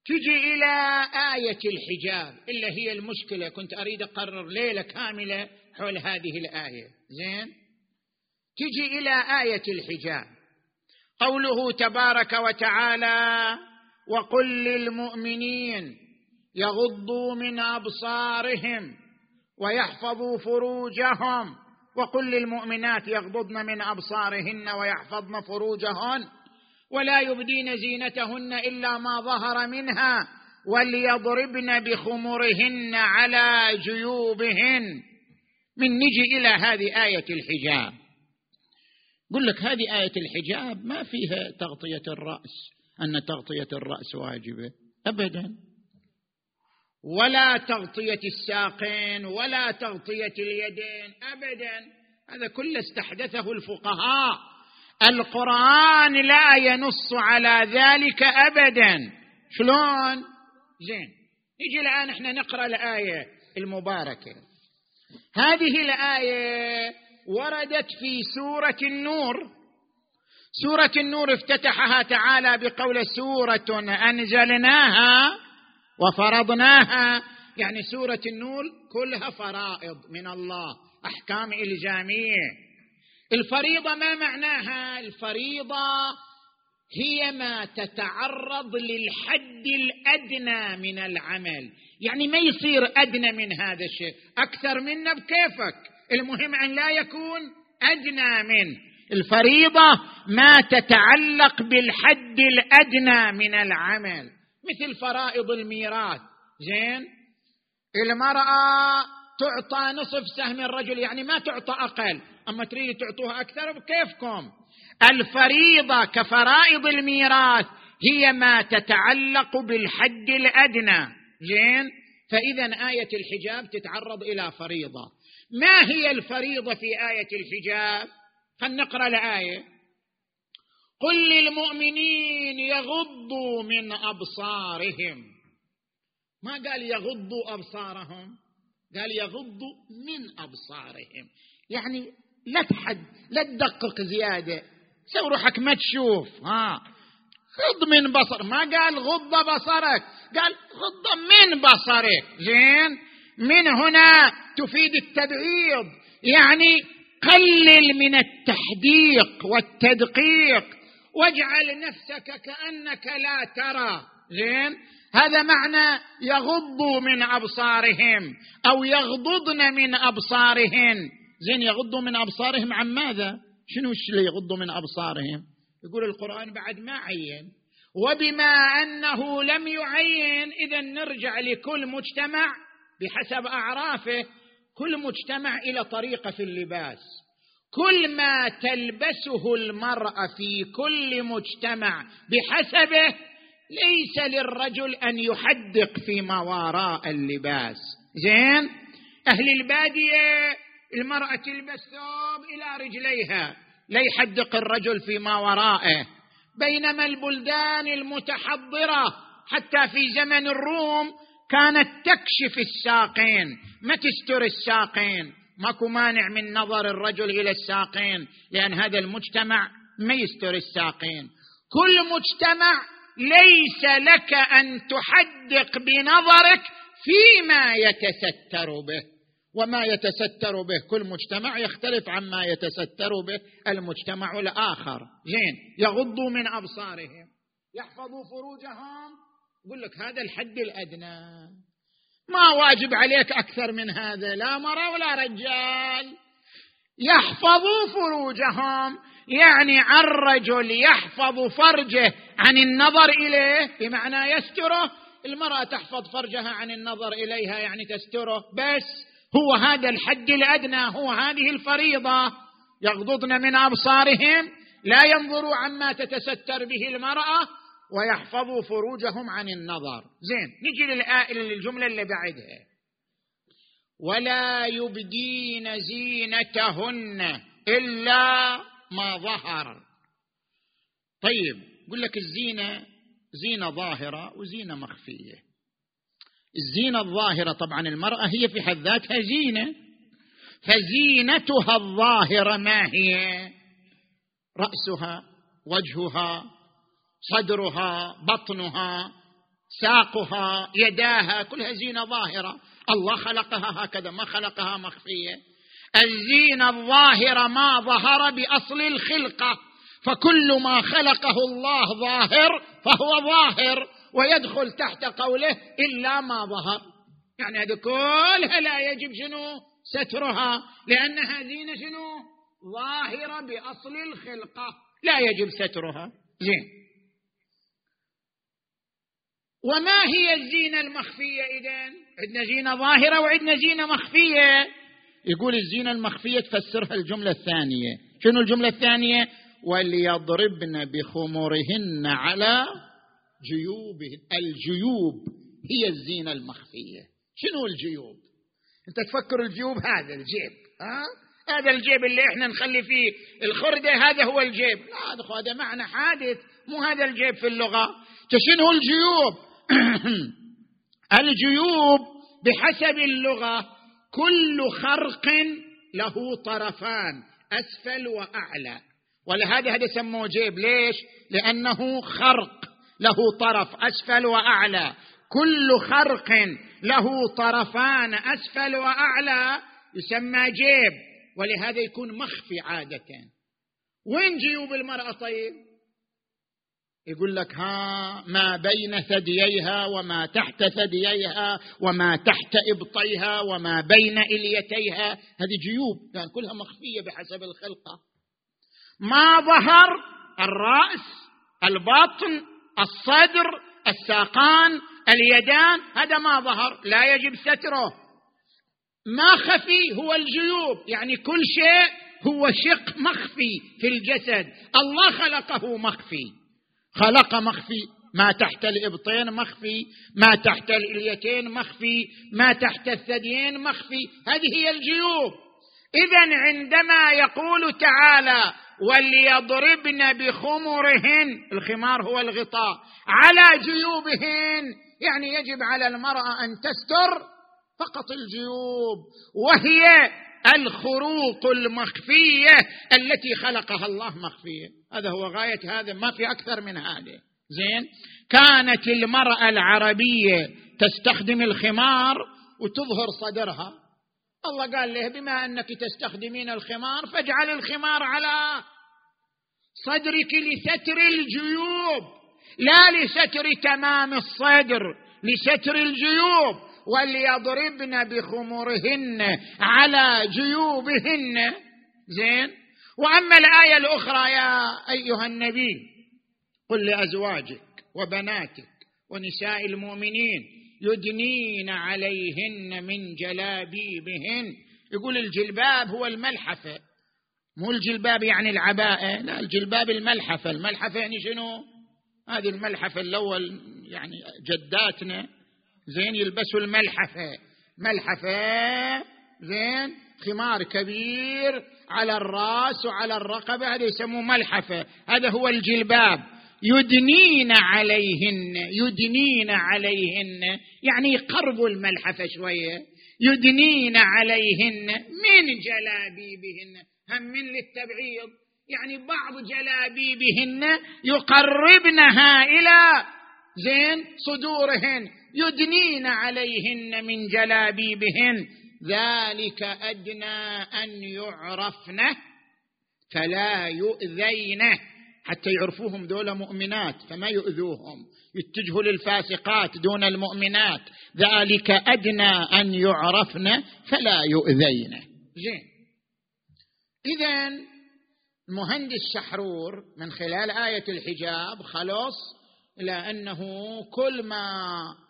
تجي إلى آية الحجاب إلا هي المشكلة. كنت أريد أقرر ليلة كاملة حول هذه الآية. زين؟ تجي إلى آية الحجاب. قوله تبارك وتعالى وقل للمؤمنين يغضوا من أبصارهم ويحفظوا فروجهم وقل للمؤمنات يغضضن من أبصارهن ويحفظن فروجهن ولا يبدين زينتهن إلا ما ظهر منها وليضربن بخمرهن على جيوبهن. من نجي إلى هذه آية الحجاب. قل لك هذه آية الحجاب ما فيها تغطية الرأس أن تغطية الرأس واجبة ابدا. ولا تغطية الساقين ولا تغطية اليدين ابدا. هذا كله استحدثه الفقهاء. القرآن لا ينص على ذلك ابدا. شلون؟ زين. نجي الآن إحنا نقرأ الآية المباركة. هذه الآية وردت في سورة النور. سورة النور افتتحها تعالى بقول سورة أنزلناها وفرضناها. يعني سورة النور كلها فرائض من الله أحكام إلزامية. الفريضة ما معناها؟ الفريضة هي ما تتعرض للحد الأدنى من العمل. يعني ما يصير أدنى من هذا الشيء. أكثر منه بكيفك. المهم أن لا يكون أدنى منه الفريضة ما تتعلق بالحد الأدنى من العمل. مثل فرائض الميراث. زين؟ المرأة تعطى نصف سهم الرجل يعني ما تعطى أقل. أما تريد تعطوها أكثر بكيفكم. الفريضة كفرائض الميراث هي ما تتعلق بالحد الأدنى. زين؟ فإذا آية الحجاب تتعرض إلى فريضة. ما هي الفريضة في آية الحجاب؟ خلينا نقرأ الايه قل للمؤمنين يغضوا من أبصارهم. ما قال يغضوا أبصارهم؟ قال يغضوا من أبصارهم. يعني لا تحد لا تدقق زيادة. سوي روحك ما تشوف. ها. غض من بصر. ما قال غض بصرك. قال غض من بصرك. زين؟ من هنا تفيد التبعيض يعني قلل من التحديق والتدقيق. واجعل نفسك كأنك لا ترى. زين؟ هذا معنى يغضوا من أبصارهم أو يغضضن من أبصارهن. زين يغضوا من أبصارهم عن ماذا؟ شنو اللي يغضوا من أبصارهم؟ يقول القرآن بعد ما عين. وبما أنه لم يعين اذا نرجع لكل مجتمع بحسب أعرافه كل مجتمع إلى طريقة في اللباس. كل ما تلبسه المرأة في كل مجتمع بحسبه ليس للرجل أن يحدق فيما وراء اللباس. زين؟ أهل البادية المرأة تلبس ثوب إلى رجليها لا يحدق الرجل فيما ورائه بينما البلدان المتحضرة حتى في زمن الروم كانت تكشف الساقين. ما تستر الساقين؟ ماكو مانع من نظر الرجل إلى الساقين لأن هذا المجتمع ما يستر الساقين. كل مجتمع ليس لك أن تحدق بنظرك فيما يتستر به. وما يتستر به كل مجتمع يختلف عما يتستر به. المجتمع الآخر زين يغضوا من أبصارهم يحفظوا فروجهم يقول لك هذا الحد الأدنى. ما واجب عليك أكثر من هذا لا مرة ولا رجال. يحفظوا فروجهم يعني الرجل يحفظ فرجه عن النظر إليه بمعنى يستره. المرأة تحفظ فرجها عن النظر إليها يعني تستره. بس هو هذا الحد الأدنى هو هذه الفريضة. يغضضن من أبصارهم لا ينظروا عما تتستر به المرأة. ويحفظوا فروجهم عن النظر. زين نجي للجملة اللي بعدها. ولا يبدين زينتهن الا ما ظهر. طيب يقول لك الزينة زينة ظاهرة وزينة مخفية. الزينة الظاهرة طبعا المرأة هي في حد ذاتها زينة فزينتها الظاهرة ما هي؟ رأسها وجهها صدرها بطنها ساقها يداها كلها زينة ظاهرة. الله خلقها هكذا ما خلقها مخفية. الزينة الظاهرة ما ظهر بأصل الخلقة. فكل ما خلقه الله ظاهر فهو ظاهر ويدخل تحت قوله إلا ما ظهر. يعني هذه كلها لا يجب شنو؟ سترها. لانها زينه شنو؟ ظاهرة بأصل الخلقة. لا يجب سترها. زين. وما هي الزينة المخفية اذا عندنا زينة ظاهرة وعندنا زينة مخفية. يقول الزينة المخفية تفسرها الجملة الثانية. شنو الجملة الثانية؟ وليضربن بخمرهن على جيوبهن الجيوب هي الزينة المخفية. شنو الجيوب؟ انت تفكر الجيوب هذا الجيب ها؟ هذا الجيب اللي إحنا نخلي فيه الخردة هذا هو الجيب. لا هذا معنى حادث مو هذا الجيب في اللغة. شنو الجيوب؟ الجيوب بحسب اللغة كل خرق له طرفان أسفل وأعلى. ولهذا هذا سموه جيب. ليش؟ لأنه خرق له طرف أسفل وأعلى. كل خرق له طرفان أسفل وأعلى يسمى جيب. ولهذا يكون مخفي عادة. وين جيوب المرأة طيب؟ يقول لك ها ما بين ثدييها وما تحت ثدييها وما تحت إبطيها وما بين إليتيها. هذه جيوب كلها مخفية بحسب الخلقة. ما ظهر الرأس البطن الصدر الساقان اليدان هذا ما ظهر لا يجب ستره. ما خفي هو الجيوب يعني كل شيء هو شق مخفي في الجسد. الله خلقه مخفي. خلق مخفي ما تحت الإبطين مخفي ما تحت الإليتين مخفي ما تحت الثديين مخفي. هذه هي الجيوب. اذا عندما يقول تعالى وليضربن بخمرهن الخمار هو الغطاء على جيوبهن يعني يجب على المرأة أن تستر فقط الجيوب وهي الخروق المخفية التي خلقها الله مخفيه هذا هو غاية هذا ما في أكثر من هذا. زين؟ كانت المرأة العربية تستخدم الخمار وتظهر صدرها. الله قال له بما أنك تستخدمين الخمار فاجعل الخمار على صدرك لستر الجيوب لا لستر تمام الصدر لستر الجيوب وليضربن بخمرهن على جيوبهن. زين؟ وأما الآية الأخرى يا أيها النبي قل لأزواجك وبناتك ونساء المؤمنين يدنين عليهن من جلابيبهن. يقول الجلباب هو الملحفة مو الجلباب يعني العباءة لا الجلباب الملحفة. الملحفة يعني شنو؟ هذه الملحفة الأول يعني جداتنا زين يلبسوا الملحفة. ملحفة زين خمار كبير على الراس وعلى الرقبة هذا يسموه ملحفة هذا هو الجلباب. يدنين عليهن يدنين عليهن يعني يقربوا الملحفة شوية. يدنين عليهن من جلابيبهن هم من للتبعيض. يعني بعض جلابيبهن يقربنها إلى زين صدورهن. يدنين عليهن من جلابيبهن. ذلك أدنى أن يعرفن فلا يؤذين حتى يعرفوهم دول مؤمنات فما يؤذوهم؟ يتجهوا للفاسقات دون المؤمنات. ذلك أدنى أن يعرفن فلا يؤذين زين. اذا المهندس شحرور من خلال آية الحجاب خلص إلى انه كل ما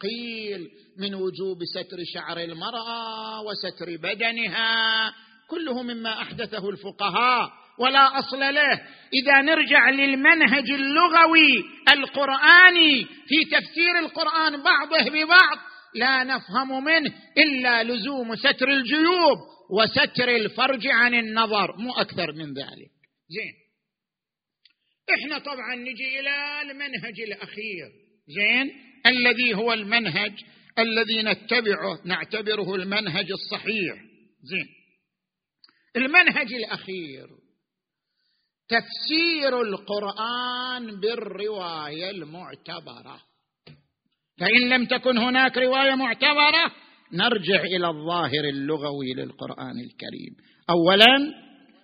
قيل من وجوب ستر شعر المرأة وستر بدنها كله مما أحدثه الفقهاء ولا أصل له. إذا نرجع للمنهج اللغوي القراني في تفسير القرآن بعضه ببعض لا نفهم منه إلا لزوم ستر الجيوب وستر الفرج عن النظر مو أكثر من ذلك. زين. إحنا طبعا نجي إلى المنهج الأخير. زين؟ الذي هو المنهج الذي نتبعه نعتبره المنهج الصحيح. زين؟ المنهج الأخير. تفسير القرآن بالرواية المعتبرة. فإن لم تكن هناك رواية معتبرة نرجع إلى الظاهر اللغوي للقرآن الكريم. اولا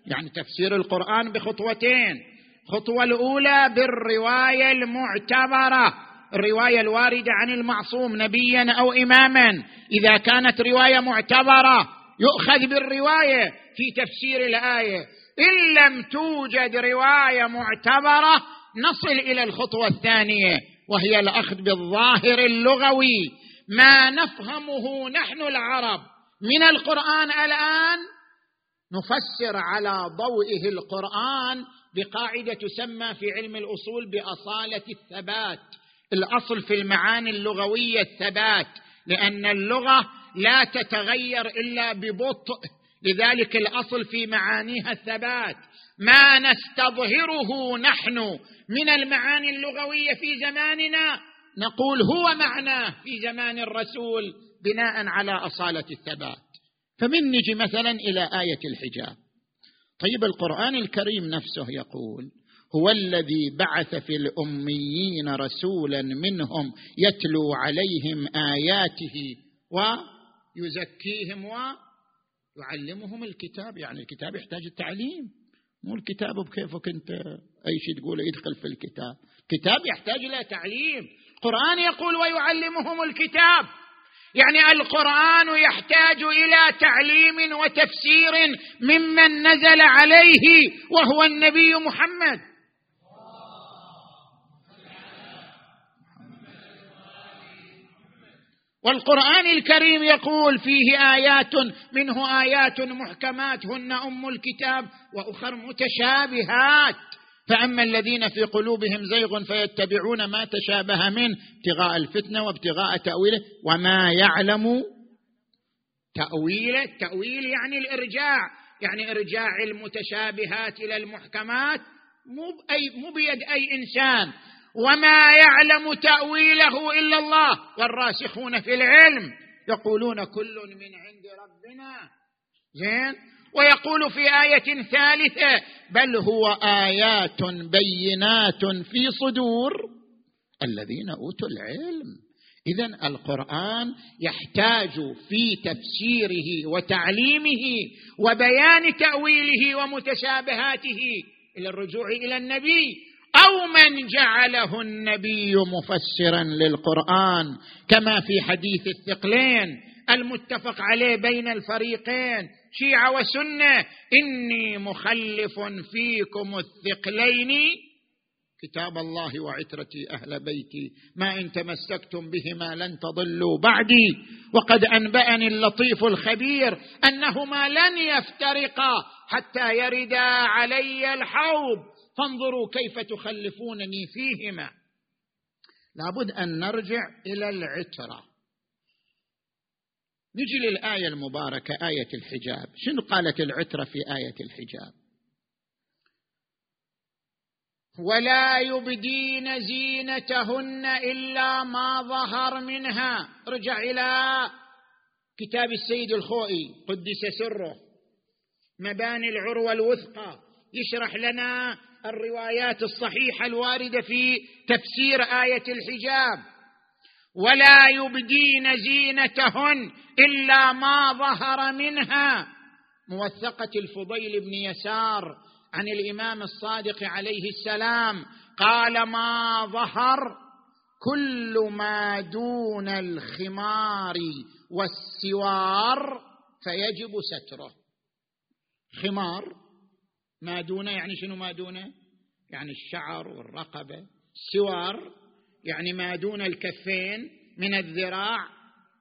يعني تفسير القرآن بخطوتين. الخطوة الأولى بالرواية المعتبرة. الرواية الواردة عن المعصوم نبيا أو اماما. إذا كانت رواية معتبرة يؤخذ بالرواية في تفسير الآية. إن لم توجد رواية معتبرة نصل إلى الخطوة الثانية وهي الأخذ بالظاهر اللغوي. ما نفهمه نحن العرب من القرآن الآن نفسر على ضوئه القرآن بقاعدة تسمى في علم الأصول بأصالة الثبات. الأصل في المعاني اللغوية الثبات لأن اللغة لا تتغير إلا ببطء. لذلك الأصل في معانيها الثبات. ما نستظهره نحن من المعاني اللغوية في زماننا؟ نقول هو معناه في زمان الرسول بناء على أصالة الثبات. فمن نجي مثلا إلى آية الحجاب. طيب القرآن الكريم نفسه يقول هو الذي بعث في الأميين رسولا منهم يتلو عليهم آياته ويزكيهم ويعلمهم الكتاب. يعني الكتاب يحتاج التعليم مو الكتاب بكيفك أنت أي شيء تقوله يدخل في الكتاب. كتاب يحتاج إلى تعليم. القران يقول ويعلمهم الكتاب. يعني القرآن يحتاج إلى تعليم وتفسير ممن نزل عليه وهو النبي محمد. والقرآن الكريم يقول فيه آيات منه آيات محكمات هن أم الكتاب وأخر متشابهات. فأما الذين في قلوبهم زيغ فيتبعون ما تشابه منه ابتغاء الفتنة وابتغاء تأويله وما يعلم تأويله التاويل يعني الإرجاع يعني إرجاع المتشابهات إلى المحكمات مو بأي مو بيد أي إنسان. وما يعلم تأويله إلا الله والراسخون في العلم يقولون كل من عند ربنا. زين؟ ويقول في آية ثالثة بل هو آيات بينات في صدور الذين أوتوا العلم. اذا القرآن يحتاج في تفسيره وتعليمه وبيان تأويله ومتشابهاته إلى الرجوع إلى النبي. أو من جعله النبي مفسرا للقرآن كما في حديث الثقلين المتفق عليه بين الفريقين شيعة وسنة. إني مخلف فيكم الثقلين كتاب الله وعترتي أهل بيتي. ما إن تمسكتم بهما لن تضلوا بعدي. وقد أنبأني اللطيف الخبير أنهما لن يفترقا حتى يردا علي الحوض. فانظروا كيف تخلفونني فيهما. لابد أن نرجع إلى العترة. نجي للآية المباركة آية الحجاب. شنو قالت العترة في آية الحجاب؟ ولا يبدين زينتهن الا ما ظهر منها. رجع إلى كتاب السيد الخوئي قدس سره مباني العروة الوثقى. يشرح لنا الروايات الصحيحة الواردة في تفسير آية الحجاب. ولا يبدين زينتهن إلا ما ظهر منها. موثقة الفضيل بن يسار عن الإمام الصادق عليه السلام قال ما ظهر كل ما دون الخمار والسوار فيجب ستره. خمار ما دونه يعني شنو ما دونه يعني الشعر والرقبة. سوار يعني ما دون الكفين من الذراع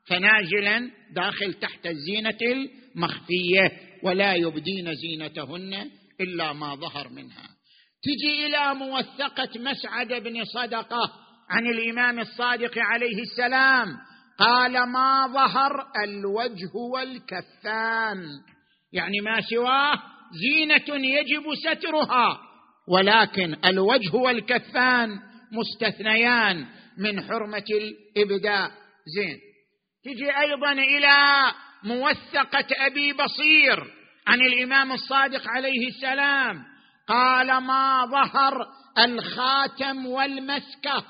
فنازلا داخل تحت الزينة المخفية ولا يبدين زينتهن إلا ما ظهر منها. تجي إلى موثقة مسعد بن صدقة عن الإمام الصادق عليه السلام قال ما ظهر الوجه والكفان. يعني ما سواه زينة يجب سترها ولكن الوجه والكفان مستثنيان من حرمة الابداء زين. تجي أيضا إلى موثقة أبي بصير عن الإمام الصادق عليه السلام. قال ما ظهر الخاتم والمسكة.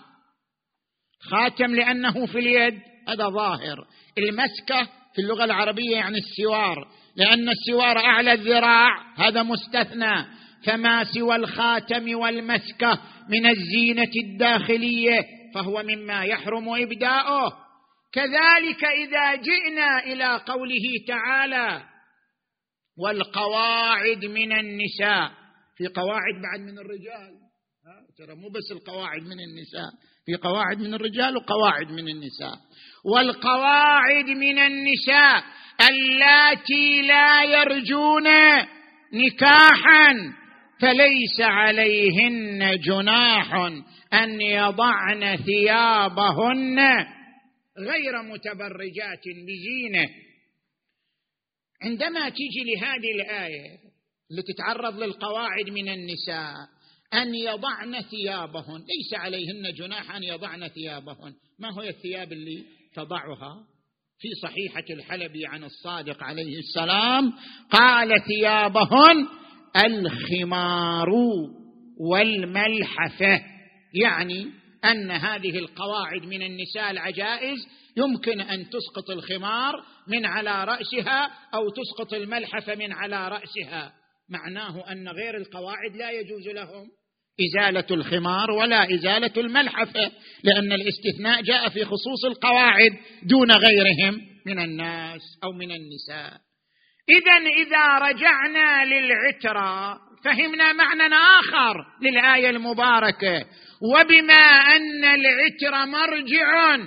خاتم لأنه في اليد. هذا ظاهر. المسكة في اللغة العربية يعني السوار. لأن السوار أعلى الذراع. هذا مستثنى. فما سوى الخاتم والمسكة من الزينة الداخلية فهو مما يحرم إبداؤه. كذلك إذا جئنا إلى قوله تعالى والقواعد من النساء. في قواعد بعد من الرجال. ترى مو بس القواعد من النساء. في قواعد من الرجال وقواعد من النساء. والقواعد من النساء اللاتي لا يرجون نكاحا. فليس عليهن جناح أن يضعن ثيابهن غير متبرجات بزينه عندما تيجي لهذه الآية اللي تتعرض للقواعد من النساء أن يضعن ثيابهن ليس عليهن جناح أن يضعن ثيابهن. ما هي الثياب اللي تضعها؟ في صحيحة الحلبي عن الصادق عليه السلام قال ثيابهن الخمار والملحفة يعني أن هذه القواعد من النساء العجائز يمكن أن تسقط الخمار من على رأسها أو تسقط الملحفة من على رأسها. معناه أن غير القواعد لا يجوز لهم إزالة الخمار ولا إزالة الملحفة لأن الاستثناء جاء في خصوص القواعد دون غيرهم من الناس أو من النساء. اذا إذا رجعنا للعترة فهمنا معنى آخر للآية المباركة. وبما أن العتر مرجع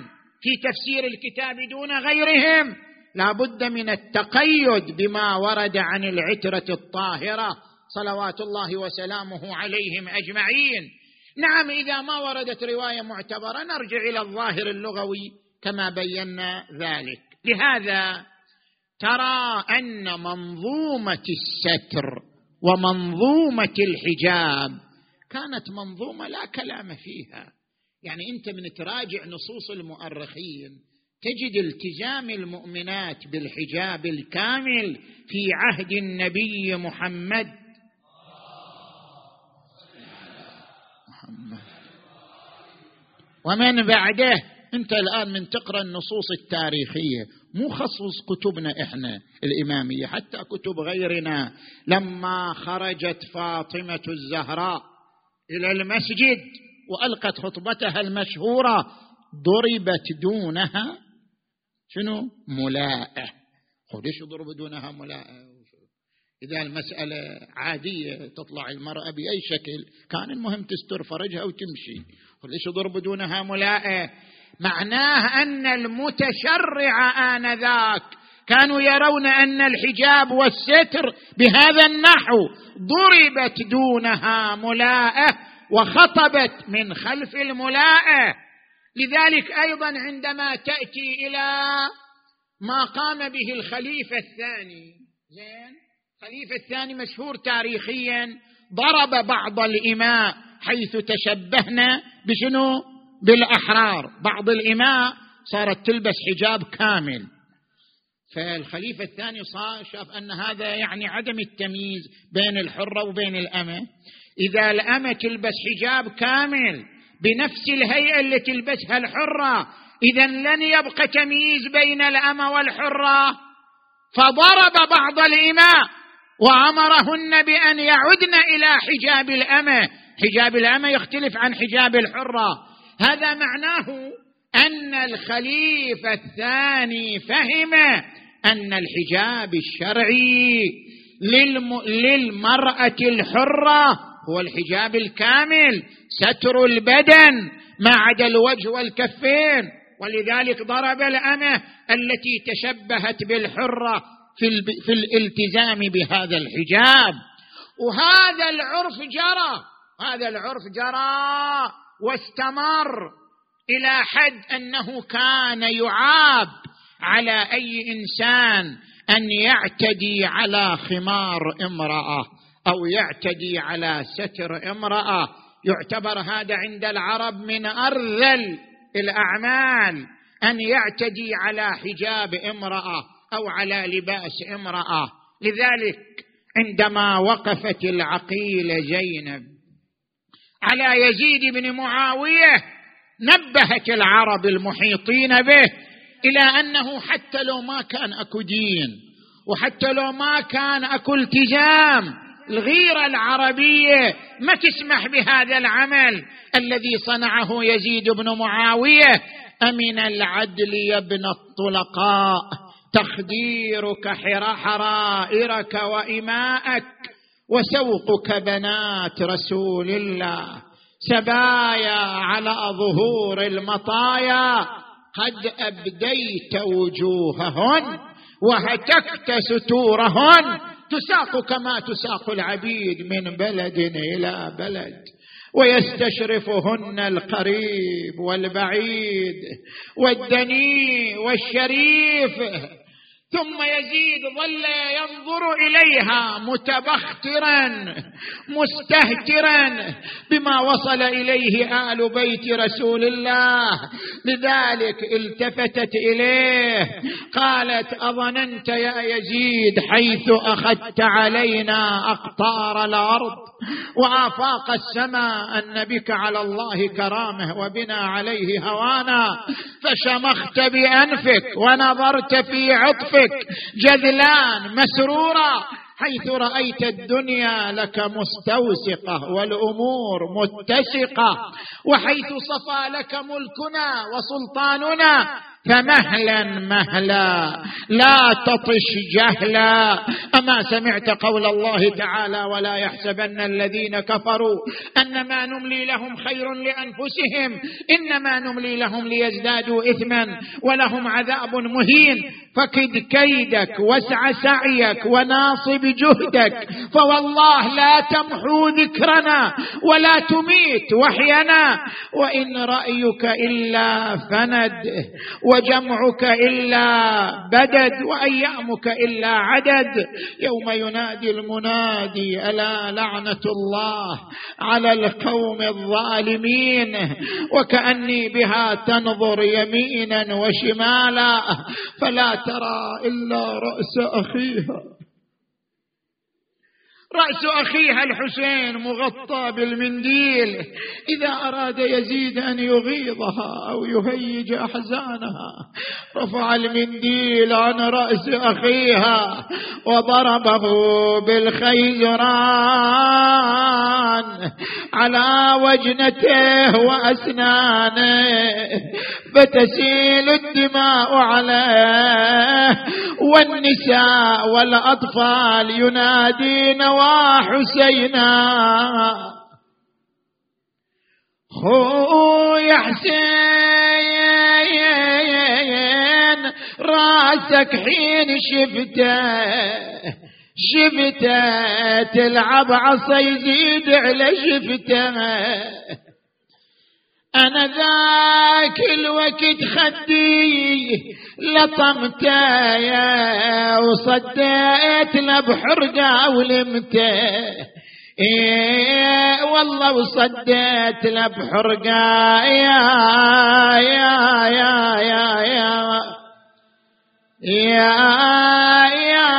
في تفسير الكتاب دون غيرهم لا بد من التقيد بما ورد عن العترة الطاهرة صلوات الله وسلامه عليهم أجمعين. نعم إذا ما وردت رواية معتبرة نرجع إلى الظاهر اللغوي كما بينا ذلك. لهذا ترى أن منظومة الستر ومنظومة الحجاب كانت منظومة لا كلام فيها. يعني أنت من تراجع نصوص المؤرخين تجد التزام المؤمنات بالحجاب الكامل في عهد النبي محمد. محمد. ومن بعده انت الآن من تقرأ النصوص التاريخية مو خصوص كتبنا إحنا الإمامية حتى كتب غيرنا. لما خرجت فاطمة الزهراء إلى المسجد وألقت خطبتها المشهورة ضربت دونها شنو؟ ملاءه ليش يضرب دونها؟ ملاءه إذا المسألة عادية تطلع المرأة بأي شكل. كان المهم تستر فرجها وتمشي. ليش يضرب دونها؟ ملاءة معناه أن المتشرع آنذاك كانوا يرون أن الحجاب والستر بهذا النحو ضربت دونها ملاءة وخطبت من خلف الملاءة. لذلك أيضا عندما تأتي إلى ما قام به الخليفة الثاني زين؟ الخليفة الثاني مشهور تاريخيا ضرب بعض الإماء حيث تشبهنا بشنو؟ بالأحرار. بعض الإماء صارت تلبس حجاب كامل. فالخليفة الثاني صار شاف أن هذا يعني عدم التمييز بين الحرة وبين الأمة. إذا الأمة تلبس حجاب كامل بنفس الهيئة اللي تلبسها الحرة إذا لن يبقى تمييز بين الأمة والحرة. فضرب بعض الإماء وأمرهن بأن يعدن إلى حجاب الأمة. حجاب الأمة يختلف عن حجاب الحرة. هذا معناه أن الخليفة الثاني فهم أن الحجاب الشرعي للم... للمرأة الحرة هو الحجاب الكامل ستر البدن ما عدا الوجه والكفين. ولذلك ضرب الأمة التي تشبهت بالحرة في, في الالتزام بهذا الحجاب. وهذا العرف جرى هذا العرف جرى. واستمر إلى حد أنه كان يعاب على أي إنسان أن يعتدي على خمار امرأة أو يعتدي على ستر امرأة. يعتبر هذا عند العرب من أرذل الأعمال أن يعتدي على حجاب امرأة أو على لباس امرأة. لذلك عندما وقفت العقيلة زينب على يزيد بن معاوية نبهت العرب المحيطين به إلى أنه حتى لو ما كان أكو دين وحتى لو ما كان أكو التزام الغيرة العربية ما تسمح بهذا العمل. الذي صنعه يزيد بن معاوية أمن العدل يا ابن الطلقاء تخديرك حرائرك وإماءك. وسوقك بنات رسول الله سبايا على ظهور المطايا. قد أبديت وجوههن وهتكت ستورهن. تساق كما تساق العبيد من بلد إلى بلد. ويستشرفهن القريب والبعيد والدني والشريف. ثم يزيد ظل ينظر إليها متبخترا مستهترا بما وصل إليه آل بيت رسول الله. لذلك التفتت إليه قالت أظننت يا يزيد حيث أخذت علينا أقطار الأرض وآفاق السماء أن بك على الله كرامة وبنا عليه هوانا فشمخت بأنفك ونظرت في عطفك جذلان مسرورا حيث رأيت الدنيا لك مستوسقة والأمور متسقة وحيث صفى لك ملكنا وسلطاننا فمهلا مهلا لا تطش جهلا. أما سمعت قول الله تعالى ولا يحسبن الذين كفروا أنما نملي لهم خير لأنفسهم. إنما نملي لهم ليزدادوا إثما ولهم عذاب مهين. فكد كيدك واسع سعيك وناصب جهدك. فوالله لا تمحو ذكرنا ولا تميت وحينا. وإن رأيك إلا فند وجمعك إلا بدد وايامك إلا عدد. يوم ينادي المنادي ألا لعنة الله على القوم الظالمين؟ وكأني بها تنظر يمينا وشمالا فلا ترى إلا رأس أخيها. رأس أخيها الحسين مغطى بالمنديل. إذا أراد يزيد أن يغيظها أو يهيج أحزانها رفع المنديل عن رأس أخيها وضربه بالخيزران على وجنته وأسنانه. فتسيل الدماء عليه والنساء والأطفال ينادين وحسينا. خوي حسين راسك حين شفته شفته تلعب عصا يزيد على شفته. أنا ذاك الوقت خدي لطمته وصديت له بحرقة ولمته إيه والله وصديت له بحرقة يا يا يا يا. يا يا يا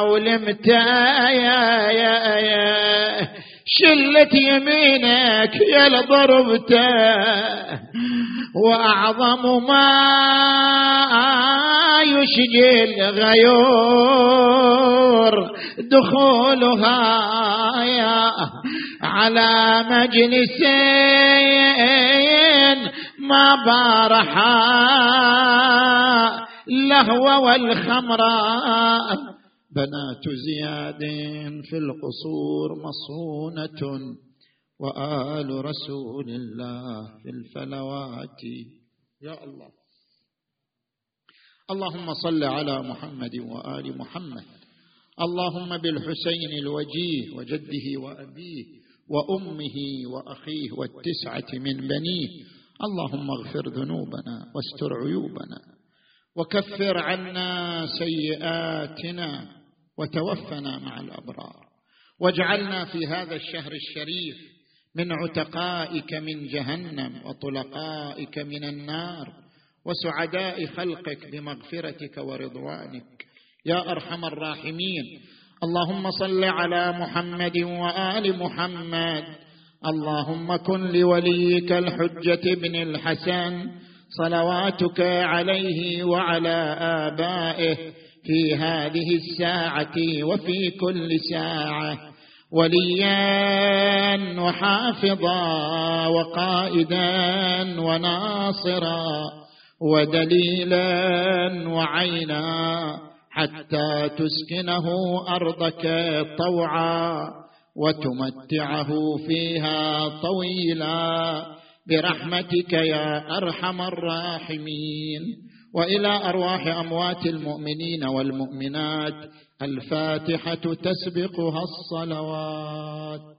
ولمته يا يا يا. شلت يمينك يا لضربته. واعظم ما يشجي الغيور. دخولها يا على مجلسين ما بارحا لهو والخمراء بنات زياد في القصور مصونة. وآل رسول الله في الفلوات. يا الله. اللهم صل على محمد وآل محمد. اللهم بالحسين الوجيه وجده وأبيه وأمه وأخيه والتسعة من بنيه. اللهم اغفر ذنوبنا واستر عيوبنا. وكفر عنا سيئاتنا وتوفنا مع الأبرار. واجعلنا في هذا الشهر الشريف من عتقائك من جهنم وطلقائك من النار وسعداء خلقك بمغفرتك ورضوانك. يا أرحم الراحمين. اللهم صل على محمد وآل محمد. اللهم كن لوليك الحجة بن الحسن. صلواتك عليه وعلى آبائه في هذه الساعة وفي كل ساعة. وليا وحافظا وقائدا وناصرا ودليلا وعينا حتى تسكنه أرضك طوعا وتمتعه فيها طويلا برحمتك يا أرحم الراحمين وإلى أرواح أموات المؤمنين والمؤمنات الفاتحة تسبقها الصلوات.